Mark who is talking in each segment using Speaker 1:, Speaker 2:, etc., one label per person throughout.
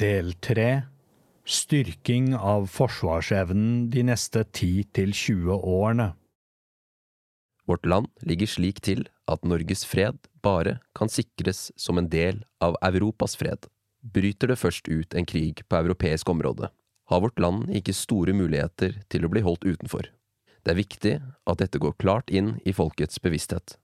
Speaker 1: Del 3 Styrking av forsvarsevnen de neste 10–20 årene.
Speaker 2: Vårt land ligger slik til at Norges fred bare kan sikres som en del av Europas fred. Bryter det først ut en krig på europeisk område, har vårt land ikke store muligheter til å bli holdt utenfor. Det er viktig at dette går klart inn i folkets bevissthet.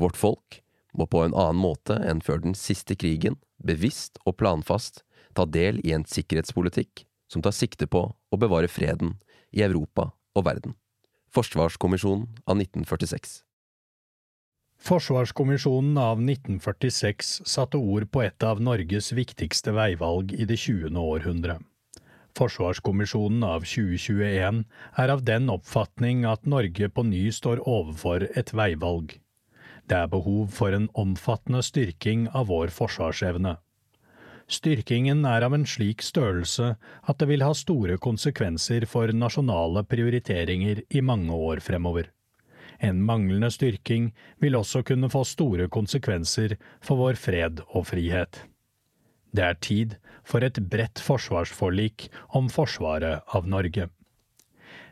Speaker 2: Vårt folk må på en annen måte enn før den siste krigen, bevisst og planfast, ta del i en sikkerhetspolitikk som tar sikte på å bevare freden i Europa og verden. Forsvarskommisjonen av 1946
Speaker 1: Forsvarskommisjonen av 1946 satte ord på et av Norges viktigste veivalg i det 20. århundre. Forsvarskommisjonen av 2021 er av den oppfatning at Norge på ny står overfor et veivalg. Det er behov for en omfattende styrking av vår forsvarsevne. Styrkingen er av en slik størrelse at det vil ha store konsekvenser for nasjonale prioriteringer i mange år fremover. En manglende styrking vil også kunne få store konsekvenser for vår fred og frihet. Det er tid for et bredt forsvarsforlik om forsvaret av Norge.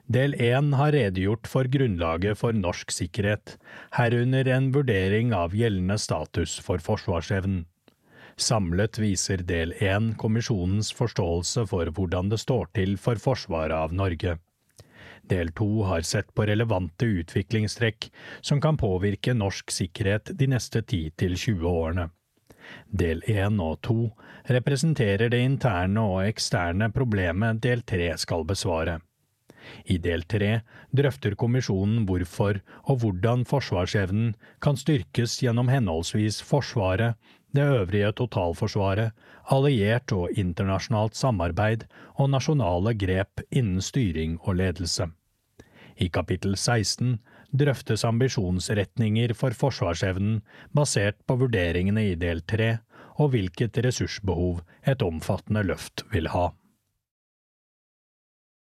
Speaker 1: Del 1 har redegjort for grunnlaget for norsk sikkerhet, herunder en vurdering av gjeldende status for forsvarsevnen. Samlet viser del én kommisjonens forståelse for hvordan det står til for forsvaret av Norge. Del to har sett på relevante utviklingstrekk som kan påvirke norsk sikkerhet de neste 10–20 årene. Del én og to representerer det interne og eksterne problemet del tre skal besvare. I del tre drøfter kommisjonen hvorfor og hvordan forsvarsevnen kan styrkes gjennom henholdsvis Forsvaret, det øvrige totalforsvaret, alliert og internasjonalt samarbeid og nasjonale grep innen styring og ledelse. I kapittel 16 drøftes ambisjonsretninger for forsvarsevnen basert på vurderingene i del 3 og hvilket ressursbehov et omfattende løft vil ha.